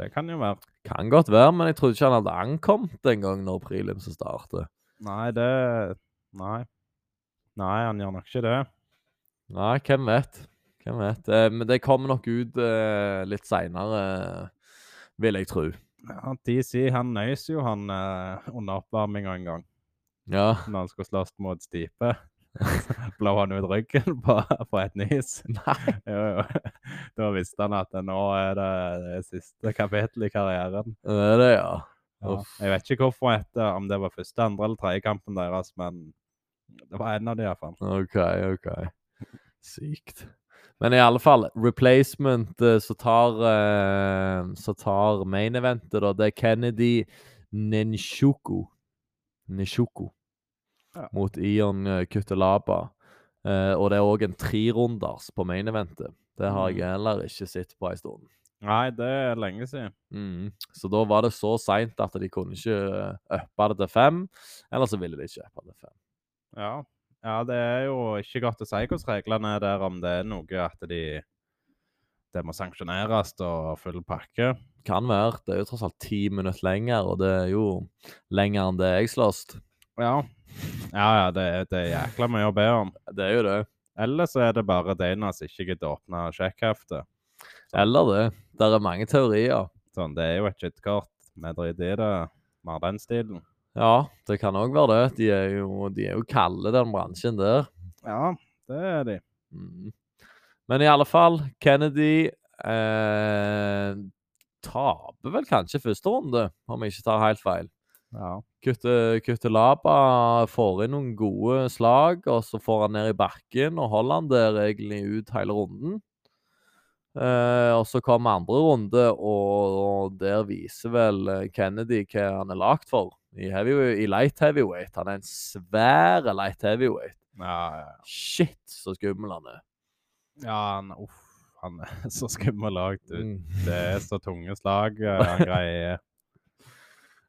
det kan jo være. kan godt være, men jeg trodde ikke han hadde ankommet engang når prelimsen starter. Nei, det Nei. Nei, han gjør nok ikke det. Nei, hvem vet? Hvem vet? Men det kommer nok ut litt seinere, vil jeg tro. Ja, DC han nøys jo han eh, under oppvarminga en gang, Ja. når han skulle slåss mot Stipe. *laughs* Blå han ut ryggen på, på et nys. *laughs* Nei. Jo, jo. Da visste han at nå er det det siste kapittel i karrieren. Det er det, ja. Ja. Jeg vet ikke hvorfor, etter, om det var første, andre eller tredje kampen deres, men det var en av de iallfall. OK, OK. Sykt. Men i alle fall, replacement eh, så tar eh, Så tar main eventet, da. Det er Kennedy Nenshuku. Nenshuku. Ja. Mot Ion eh, Kutelaba. Og det er òg en trerunders på main eventet. Det har jeg Mm. heller ikke sett på ei stund. Nei, det er lenge siden. Mm. Så da var det så seint at de kunne ikke uppe det til fem. Eller så ville de ikke uppe det til fem. Ja. Ja, det er jo ikke godt å si hvordan reglene er der, om det er noe at de det må sanksjoneres og full pakke. Kan være. Det er jo tross alt ti minutter lenger, og det er jo lenger enn det jeg slåss. Ja. Ja, ja, det, er- det er jækla mye å be om. Det er jo det. Eller så er det bare Dana som ikke gidder å åpne sjekkheftet. Eller det. Der er mange teorier. Sånn, det er jo et skyttkort. Vi driter i det. Vi har den stilen. Ja, det kan òg være det. De er jo, de er jo kalde, den bransjen der. Ja, det er de. Mm. Men i alle fall, Kennedy eh, taper vel kanskje første runde, om jeg ikke tar helt feil. Ja. Kutte, Kuttelaba får inn noen gode slag, og så får han ned i bakken og holder han der egentlig ut hele runden. Eh, og så kom andre runde, og, der viser vel eh, Kennedy hva han er lagd for. I, I light heavyweight. Han er en svær light heavyweight. Ja, ja, ja. Shit, så skummel han er. ja han, uff, han er *laughs* så skummel lagd ut. Mm. Det er så tunge slag eh, han greier. *laughs*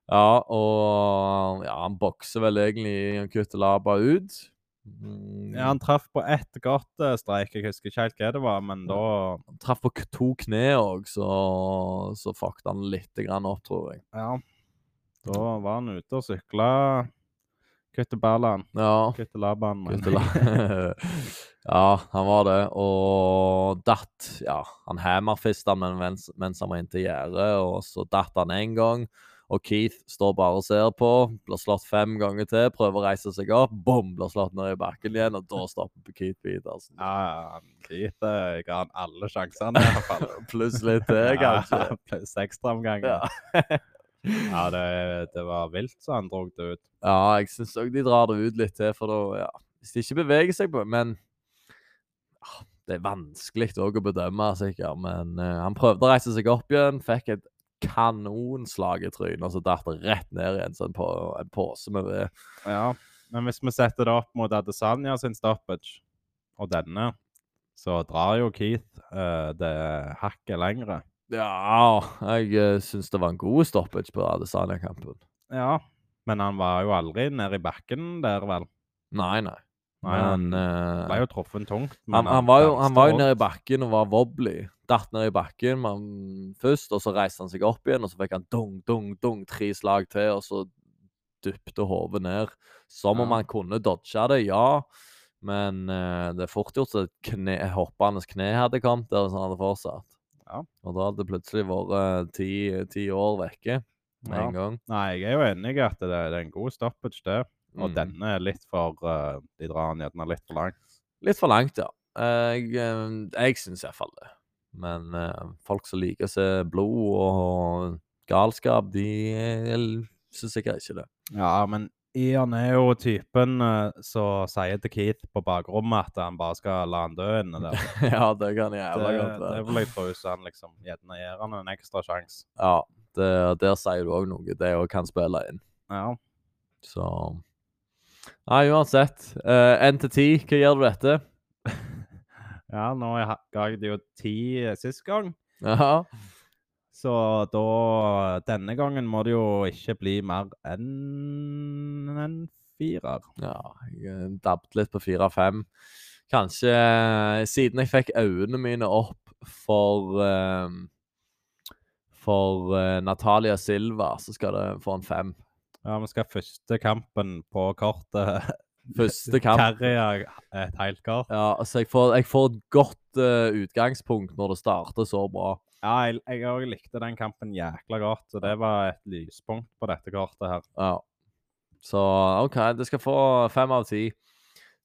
Ja, og ja, han bokser vel egentlig Kutelaba ut. Mm, Ja, han traff på ett godt streik. Jeg husker ikke helt hva det var, men da han traff på to kne òg, så, så fucket han litt grann opp, tror jeg. Ja. Da var han ute og sykla. Kutteballan. Ja. Kutte Laban. *laughs* Ja, han var det. Og datt Ja, han hammerfista mens, mens han var inntil gjerdet, og så datt han én gang. Og Keith står bare og ser på, blir slått fem ganger til, prøver å reise seg opp, bom, blir slått ned i bakken igjen, og da stopper Keith Petersen. Ja, Keith eh, ga han alle sjansene, i *laughs* hvert fall. Pluss litt til, kanskje. Ja, *laughs* Pluss ekstraomganger. Ja. *laughs* Ja, det, det var vilt så han dro det ut. Ja, jeg syns òg de drar det ut litt til, for da ja, Hvis de ikke beveger seg på Men ah, det er vanskelig å bedømme, sikkert. Men uh, han prøvde å reise seg opp igjen, fikk et kanonslag i trynet, så datt det rett ned igjen som en, på, en pose med ved. Ja, men hvis vi setter det opp mot Adesanya sin stoppage og denne, så drar jo Keith uh, det hakket lengre. Ja, jeg uh, syns det var en god stoppage på Adesanya-kampen. Ja, men han var jo aldri nede i bakken der, vel? Nei, nei. Nei, Men han eh, ble jo truffet tungt. men Han, han, var jo, han var jo nede i bakken og var wobbly. Datt ned i bakken men, først, og så reiste han seg opp igjen, og så fikk han dung, dung, dung, tre slag til, og så dypte hodet ned. Som om Ja. han kunne dodge det, ja. Men uh, det er fort gjort et kne, hoppende kne hadde kommet der hvis han hadde fortsatt. Ja. Og da hadde det plutselig vært ti, ti år vekke med Ja. en gang. Nei, jeg er jo enig i at det, det er en god stoppage, det. Og Mm. denne er litt for uh, De drar den gjerne litt for langt. Litt for langt, ja. Jeg, eh, jeg syns iallfall det. Men uh, folk som liker å se blod og galskap, de syns sikkert ikke det. Ja, men Ian er jo typen uh, som sier til Keith på bakrommet at han bare skal la han dø inne der. *laughs* ja, det kan jeg jævla godt det vil jeg tro, så han liksom gjerne gir han en ekstra sjanse. Ja, det, der sier du òg noe. Det òg kan spille inn. Ja. Så Nei, uansett. Én til ti, hva gjør du dette? *laughs* ja, nå ga jeg det jo ti eh, sist gang. Ja. Så da Denne gangen må det jo ikke bli mer enn en firer. ja jeg eh, dabbet litt på fire-fem. Kanskje eh, siden jeg fikk øynene mine opp for um, For uh, Natalia Silva, så skal det få en fem. Ja, vi skal første kampen på kortet. *laughs* Første kamp. Carry et helt kort. Ja, altså jeg får, jeg får et godt uh, utgangspunkt når det starter så bra. Ja, jeg, jeg likte den kampen jækla godt, så det var et lyspunkt på dette kortet her. Ja. Så OK, det skal få fem av ti.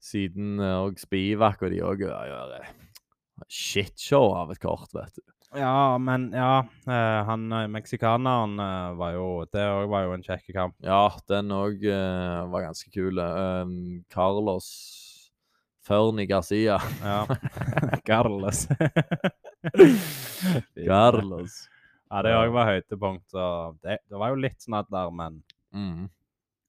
Siden òg uh, Spivak og de òg gjør uh, shitshow av et kort, vet du. Ja, men ja eh, Han eh, meksikaneren eh, var jo Det òg var jo en kjekk kamp. Ja, den òg var ganske kul. Uh, Carlos Ferni Garcia. Ja. *laughs* Carlos. *laughs* Carlos. Ja, det òg var høydepunkt. Det, det var jo litt snadd der, men Mm.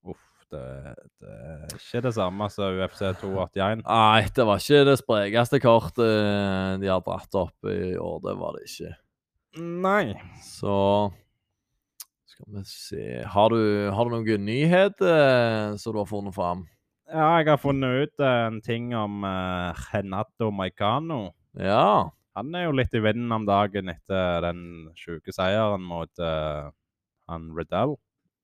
uff, det, det er ikke det samme som UFC 281. Nei, det var ikke det sprekeste kortet eh, de har dratt opp i år. Det var det ikke. Nei. Så skal vi se Har du, har du noen nyheter eh, som du har funnet fram? Ja, jeg har funnet ut eh, en ting om uh, Renato Maicano. Ja. Han er jo litt i vinden om dagen etter den sjuke seieren mot uh, han Riddell.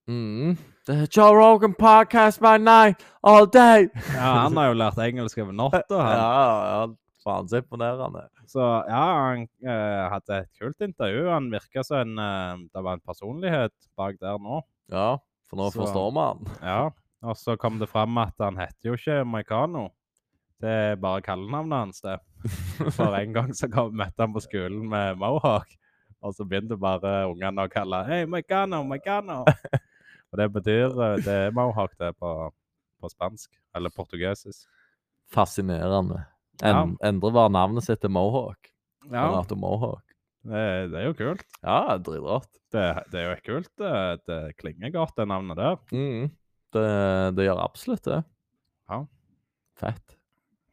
Mm. The Joe Rogan podcast by night all day. Ja, han har jo lært engelsk over natta. Ja, ja, faen så imponerende. Så ja, han eh, hadde et kult intervju. Han virka som en eh, Det var en personlighet bak der nå. Ja, for nå Så- forstår han. Ja. Og så kom det fram at han heter jo ikke Maikano. Det er bare kallenavnet hans, det. *laughs* For en gang så kom, møtte han på skolen med mohawk, og så begynte bare ungene å kalle Hei, Maikano, Maikano. *laughs* Og det betyr eh, Det er mohawk, det, på, på spansk. Eller portugisisk. Fascinerende. Ja. Endre bare navnet sitt til Mohawk. Ja, Renato Mohawk. det, det er jo kult. Ja, dritrått. Det, det er jo kult. Det, det klinger godt, det navnet der. Mm. Det, det gjør absolutt det. Ja. Fett.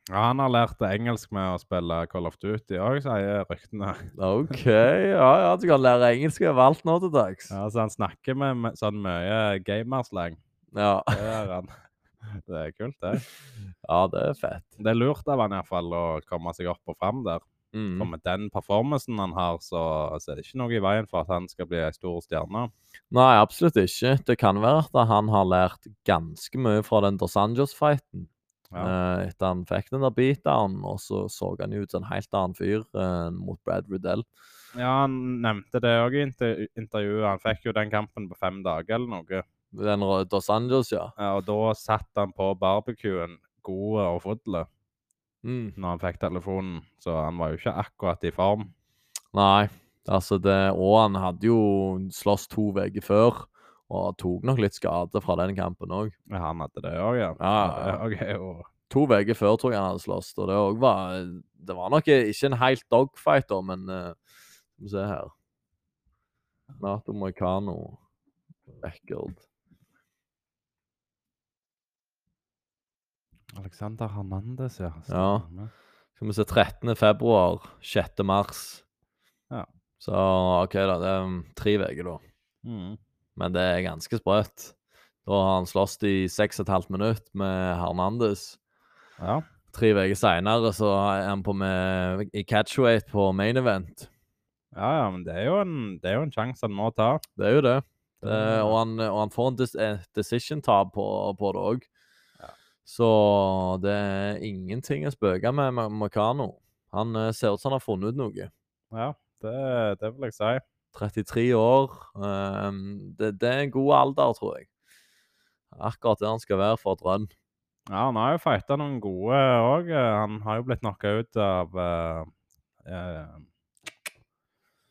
Ja, Han har lært engelsk med å spille Call of Duty òg, sier ryktene. OK. Ja, ja, du kan lære engelsk over alt nå til dags. Ja, Så han snakker med, med sånn mye gamerslang. Ja. Det er han. Det er kult, det. ja, det er fett. Det er lurt av han i hvert fall å komme seg opp og fram der. Mm. med den performancen han har, så, så er det ikke noe i veien for at han skal bli ei stor stjerne. Nei, absolutt ikke. Det kan være at han har lært ganske mye fra den Dos Anjos-fighten. Ja. Eh, etter han fikk den der beatdown, og så så han jo ut som en helt annen fyr uh, mot Brad Riddell. Ja, han nevnte det òg i inter intervjuet. Han fikk jo den kampen på fem dager eller noe. Den Dos Angeles, ja. Ja, og da satt han på barbecuen god og full Mm. når han fikk telefonen, så han var jo ikke akkurat i form. Nei, altså det Og han hadde jo slåss to uker før, og tok nok litt skade fra den kampen òg. Han hadde det òg, ja. Ja, Okay, jo To uker før tror jeg han hadde slåss, og det òg var Det var nok ikke en helt dogfight, da, men uh, Skal vi se her Nato Moicano record. Alexander Hernandez, ja. Ja. Skal vi se 13. februar, 6. mars. Ja. Så OK, da. Det er um, tre uker, da. Mm. Men det er ganske sprøtt. Da har han slåss i seks og et halvt minutt med Hernandez. Ja. Tre uker seinere så er han på med i catchweight på main event. ja, ja, men det er jo en, det er jo en sjanse han må ta. Det er jo det. det og, han, og han får en dis eh, decision-tap på, på det òg. Ja. Så det er ingenting å spøke med med Makano. Han eh, ser ut som han har funnet ut noe. Ja, det, det vil jeg si. 33 år. ehm, det, det er en god alder, tror jeg. Akkurat der han skal være for Drønn. Ja, han har jo fighta noen gode òg. Han har jo blitt knocka ut av uh, uh,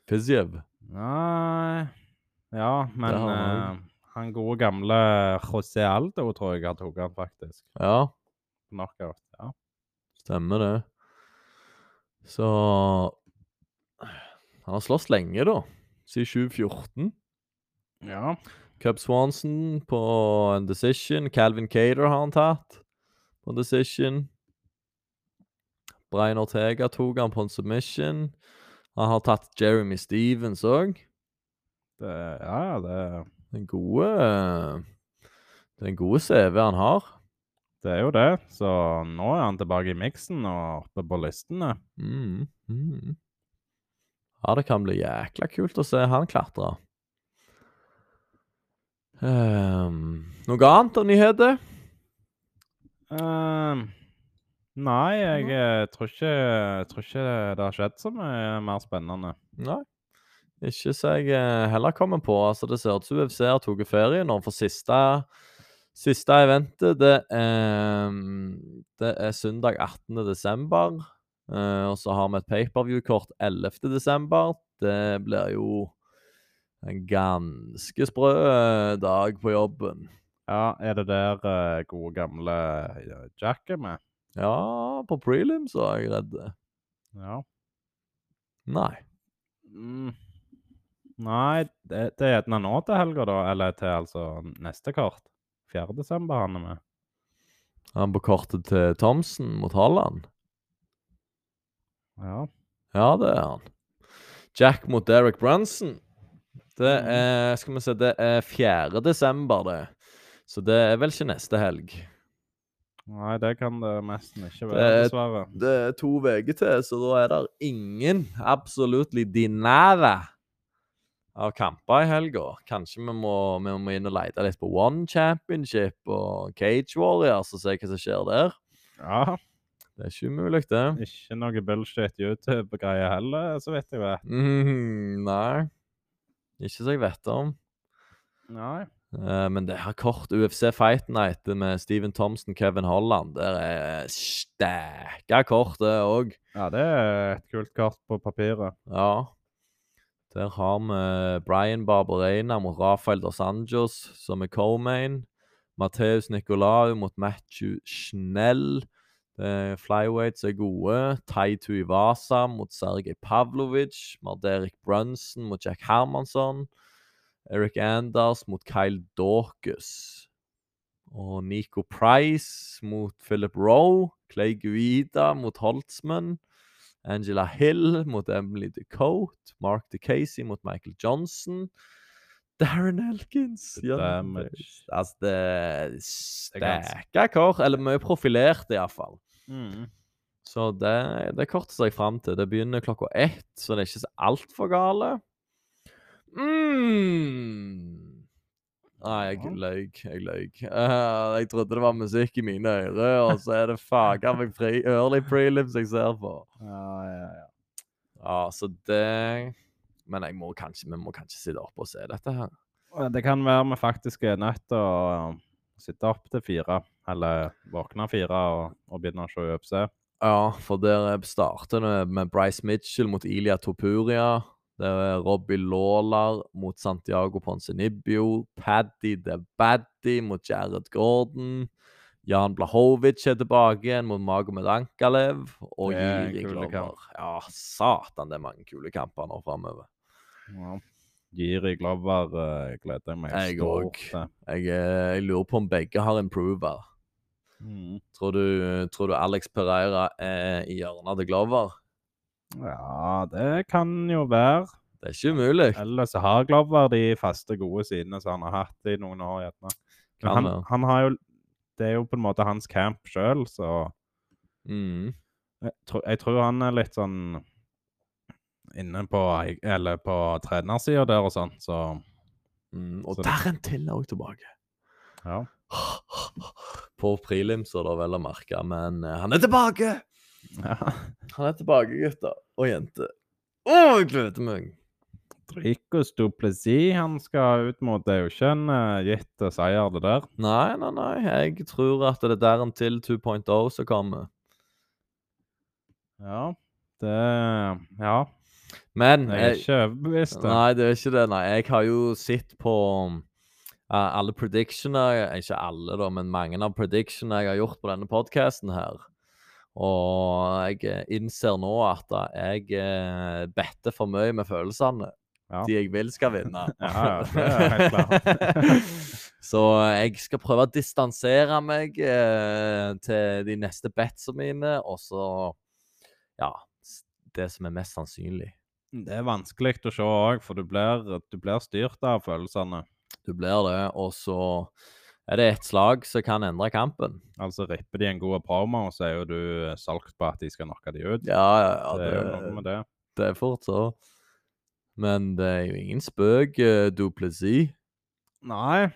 Fiziev. Nei Ja, men han Uh, han gode gamle José Aldo tror jeg har tatt han faktisk. Ja, Knockout. Ja. stemmer det. Så Han har slåss lenge, da. Siden 2014. ja. Cub Swanson på en decision. Calvin Cater har han tatt på en decision. Brian Ortega tok han på en submission. Han har tatt Jeremy Stevens òg. Det, ja, det, Den gode Den gode CV han har. det er jo det. Så nå er han tilbake i miksen og oppe på listene. Mm, mm. Ja, det kan bli jækla kult å se han klatre. Um, noe annet av nyheter? Um, nei, jeg eh, tror ikke, jeg tror ikke det har skjedd så mye mer spennende. Nei. Ikke så jeg eh, heller kommer på. Altså, det ser ut som UFC har tatt ferie nå, for siste, siste eventet det er, det er søndag 18. desember. Eh, og så har vi et pay-per-view-kort 11. desember. Det blir jo en ganske sprø eh, dag på jobben. Ja, er det der uh, gode gamle Jack er med? Ja, på prelim så er jeg redd. Ja. Nei. Mm. Nei, det, det er gjerne nå til helga, da. Eller til altså neste kort. 4. desember han er med. Han på kortet til Thomsen mot Holland. Ja. Ja, det er han. Jack mot Derek Brunson. Det Mhm. er Skal vi se, det er 4. desember, det. Så det er vel ikke neste helg. Nei, det kan det nesten ikke Det være, er- dessverre. Det er to uker til, så da er det ingen absolutely dinære av kamper i helga. Kanskje vi må, vi må inn og lete litt på One Championship og Cage Warriors og se hva som skjer der. Ja. Det er ikke umulig, det. Ikke noe bullshit YouTube-greier heller, så vidt jeg vet. Mm, nei. Ikke så jeg vet om. Nei. Uh, men det her kort UFC Fight Night med Steven Thompson, Kevin Holland, der er stækka kort, det òg. Ja, det er et kult kart på papiret. Ja. Der har vi Brian Barberena mot Rafael Dos Anjos, som er co-main. Matheus Nicolau mot Matthew Schnell. Det er Flyweights er gode. Tai Ivasa mot Sergej Pavlovic. Vi har Derek Brunson mot Jack Hermansson. Eric Anders mot Kyle Dorcus. Og Nico Price mot Philip Rowe. Clay Guida mot Holtzman. Angela Hill mot Emily DeCote. Mark DeCasey mot Michael Johnson. Darren Elkins. Ja. Altså, det er sterke kort. Eller mye profilert, iallfall. Mm. Så det, det kortet jeg fram til. Det begynner klokka ett, så det er ikke så altfor gale. Mm. Nei, jeg løy. Jeg løy. Uh, jeg trodde det var musikk i mine ører, og så er det faga meg pre early prelims jeg ser på. *laughs* Ja, ja, ja. Ja, så det Men jeg må kanskje, vi må kanskje sitte oppe og se dette her. Det kan være vi faktisk er nødt til å sitte opp til fire, eller våkne fire og, og begynne å se UFC. Ja, for der starter det med Bryce Mitchell mot Ilia Topuria. Det er Robbie Lawler mot Santiago Ponsenibio. Paddy the Baddy mot Jared Gordon. Jan Blahovic er tilbake igjen mot Magomed Ankalev. Og Jiri Glover. Ja, satan, det er mange kule kamper nå framover. Ja. Jiri Glover eh, gleder jeg meg Jeg stort til. Jeg, eh, jeg lurer på om begge har improver. Mm. Tror du, tror du Alex Pereira er i hjørnet til Glover? Ja, det kan jo være. Det er ikke umulig. Ellers har Glover de faste, gode sidene som han har hatt i noen år. Han, han har jo Det er jo på en måte hans camp sjøl, så Mm. jeg tror, jeg tror han er litt sånn inne på Eller på trenersida der og sånn, så Mm, og Så der er en til òg tilbake. ja. På prelimser, da, vel å merke. Men eh, han er tilbake! ja. Han er tilbake, gutter og jenter. Å, jeg gleder meg! Dricos Duplessis han skal ut mot Det er jo ikke en uh, gitt seier, det der. Nei, nei, nei. Jeg tror at det er der en til 2.0 som kommer. Ja, det Ja. Men Jeg er ikke overbevist. Nei, det er ikke det. Nei, jeg har jo sett på eh, alle predictioner Ikke alle, da, men mange av predictionene jeg har gjort på denne podcasten her. Og jeg eh, innser nå at da, jeg uh, better for mye med følelsene. Ja. De jeg vil skal vinne. *laughs* Ja, ja, det er helt klart. *laughs* Så jeg skal prøve å distansere meg eh, til de neste betsa mine, og så Ja, det som er mest sannsynlig. Det er vanskelig å se òg, for du blir, du blir styrt av følelsene. Du blir det, og så er det ett slag som kan endre kampen. Altså, ripper de en god promo, så er jo du solgt på at de skal knocke de ut. Ja, ja, ja. det er jo noe med det. det er fort så. Men det er jo ingen spøk, uh, Duplessis. Nei.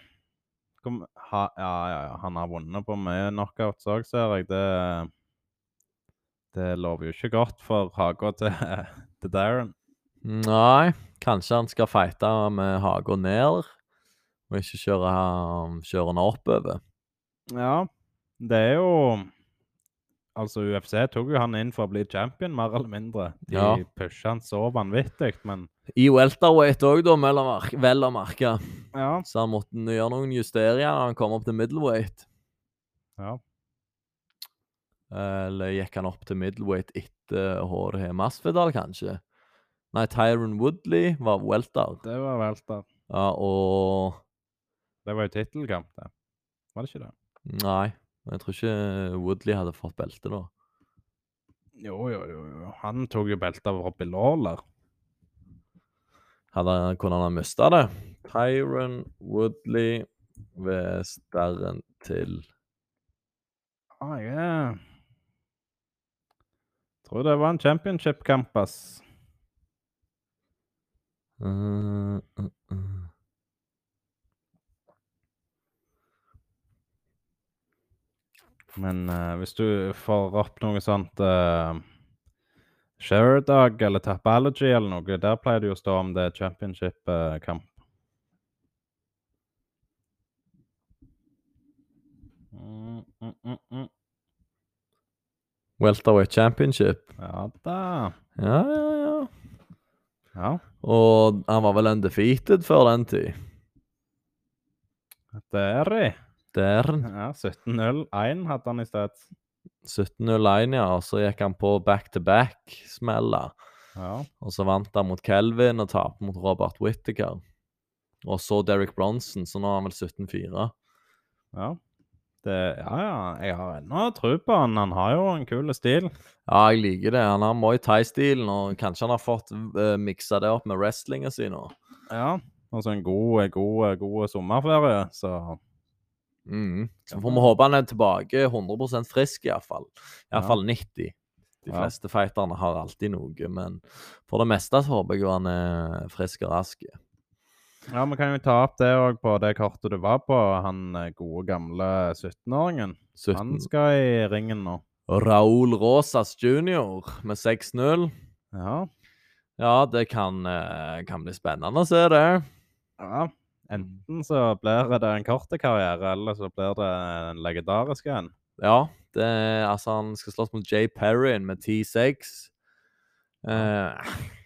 Kom, ha, ja, ja, ja. Han har vunnet på mye knockouts òg, ser jeg. Det, det lover jo ikke godt for Haga til, *laughs* til Darren. Nei, kanskje han skal fighte med haga ned, og ikke kjøre, kjøre henne oppover. Ja, det er jo Altså, UFC tok jo han inn for å bli champion, mer eller mindre. De Ja. pusha han så vanvittig, men I welterweight òg, da, vel å merke- ja. Så han måtte gjøre noen justeringer når han kom opp til middleweight. ja. Eller gikk han opp til middleweight etter HRH Masvidal, kanskje? Nei, Tyron Woodley var welter. Det var welter. Ja, og Det var jo tittelkamp, det. Var det ikke det? Nei, jeg tror ikke Woodley hadde fått belte da. Jo, jo, jo. jo. Han tok jo belte av Robbie Lawler. Hadde, kunne han ha mista det? Tyron Woodley ved sterren til Ah, jeg tror det var en championship-kamp, ass. Uh, uh, uh. Men uh, hvis du får opp noe sånt uh, Sharedag eller Tapology eller noe, der pleier det jo å stå om det er championship-kamp. Mm, mm, mm, mm. Welterweight Championship. Ja da. Ja, ja, ja. Ja. Og han var vel undefeated før den tid. Det er de. Der. Ja, 17-0. 1 hadde han i sted. 17-0-1, ja. Og så gikk han på back-to-back-smeller. Ja. Og så vant han mot Kelvin og tapte mot Robert Whittaker. Og så Derek Bronson, så nå er han vel 17-4. ja. Det, ja, ja. Jeg har ennå tro på han. Han har jo en kul stil. Ja, jeg liker det. Han har Muay Thai-stilen, og kanskje han har fått uh, miksa det opp med wrestlinga si nå. Ja. Og så en god, god, god sommerferie, så Mm. Så får vi håpe han er tilbake 100% frisk, iallfall. Iallfall 90. De Ja. fleste fighterne har alltid noe, men for det meste så håper jeg han er frisk og rask. Ja, vi kan jo ta opp det òg på det kartet du var på. Han eh, gode, gamle 17-åringen. 17. Han skal i ringen nå. Raúl Rosas jr. med 6-0. Ja. Ja, det kan, eh, kan bli spennende å se det. ja. Enten så blir det en kort karriere, eller så blir det en legendarisk en. Ja, det, altså han skal slåss mot Jay Perrin med 10-6. Eh, *laughs*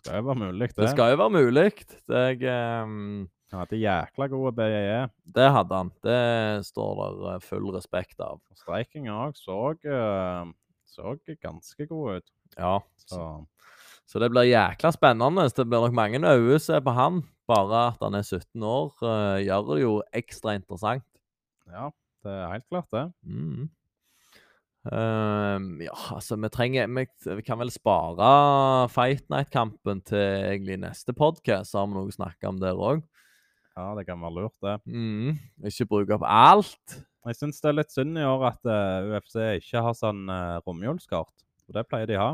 Skal jo være mulig, det. det skal jo være mulig. Det, jeg, ehm, Han hadde jækla gode BJE. det hadde han. Det står der eh, full respekt av. Streikinga òg så, eh, så ganske god ut. Ja, Så Så det blir jækla spennende. Det blir nok mange øyne se på han. Bare at han er 17 år, eh, gjør det jo ekstra interessant. ja, det er helt klart, det. Mm. Ehm, ja, altså, vi trenger Vi, kan vel spare Fight Night-kampen til egentlig neste podkast, så har vi noe å snakke om der òg. Ja, det kan være lurt, det. Mm. Ikke bruke opp alt. Jeg syns det er litt synd i år at uh, UFC ikke har sånn uh, romjulskort. Og det pleier de å ha.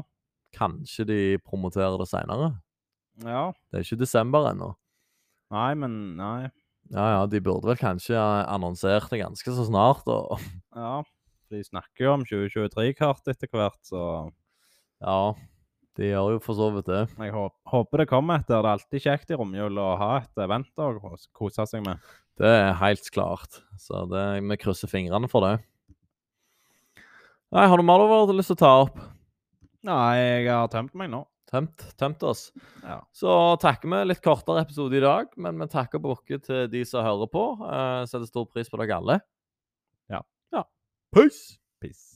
Kanskje de promoterer det seinere. Ja. Det er ikke desember ennå. Nei, men Nei. Ja, ja, de burde vel kanskje annonsert det ganske så snart. Og *laughs* Ja. De snakker jo om 2023-kart etter hvert, så ja, de gjør jo for så vidt det. jeg håper det kommer etter. Det er alltid kjekt i romjula å ha et event å kose seg med. Det er helt klart. Så det, vi krysser fingrene for det. Nei, har du mer du har lyst til å ta opp? Nei, jeg har tømt meg nå. Tømt, tømt oss. Ja. Så takker vi litt kortere episode i dag, men vi takker bukke til de som hører på. Uh, setter stor pris på dere alle. Ja. ja. Peace! Peace.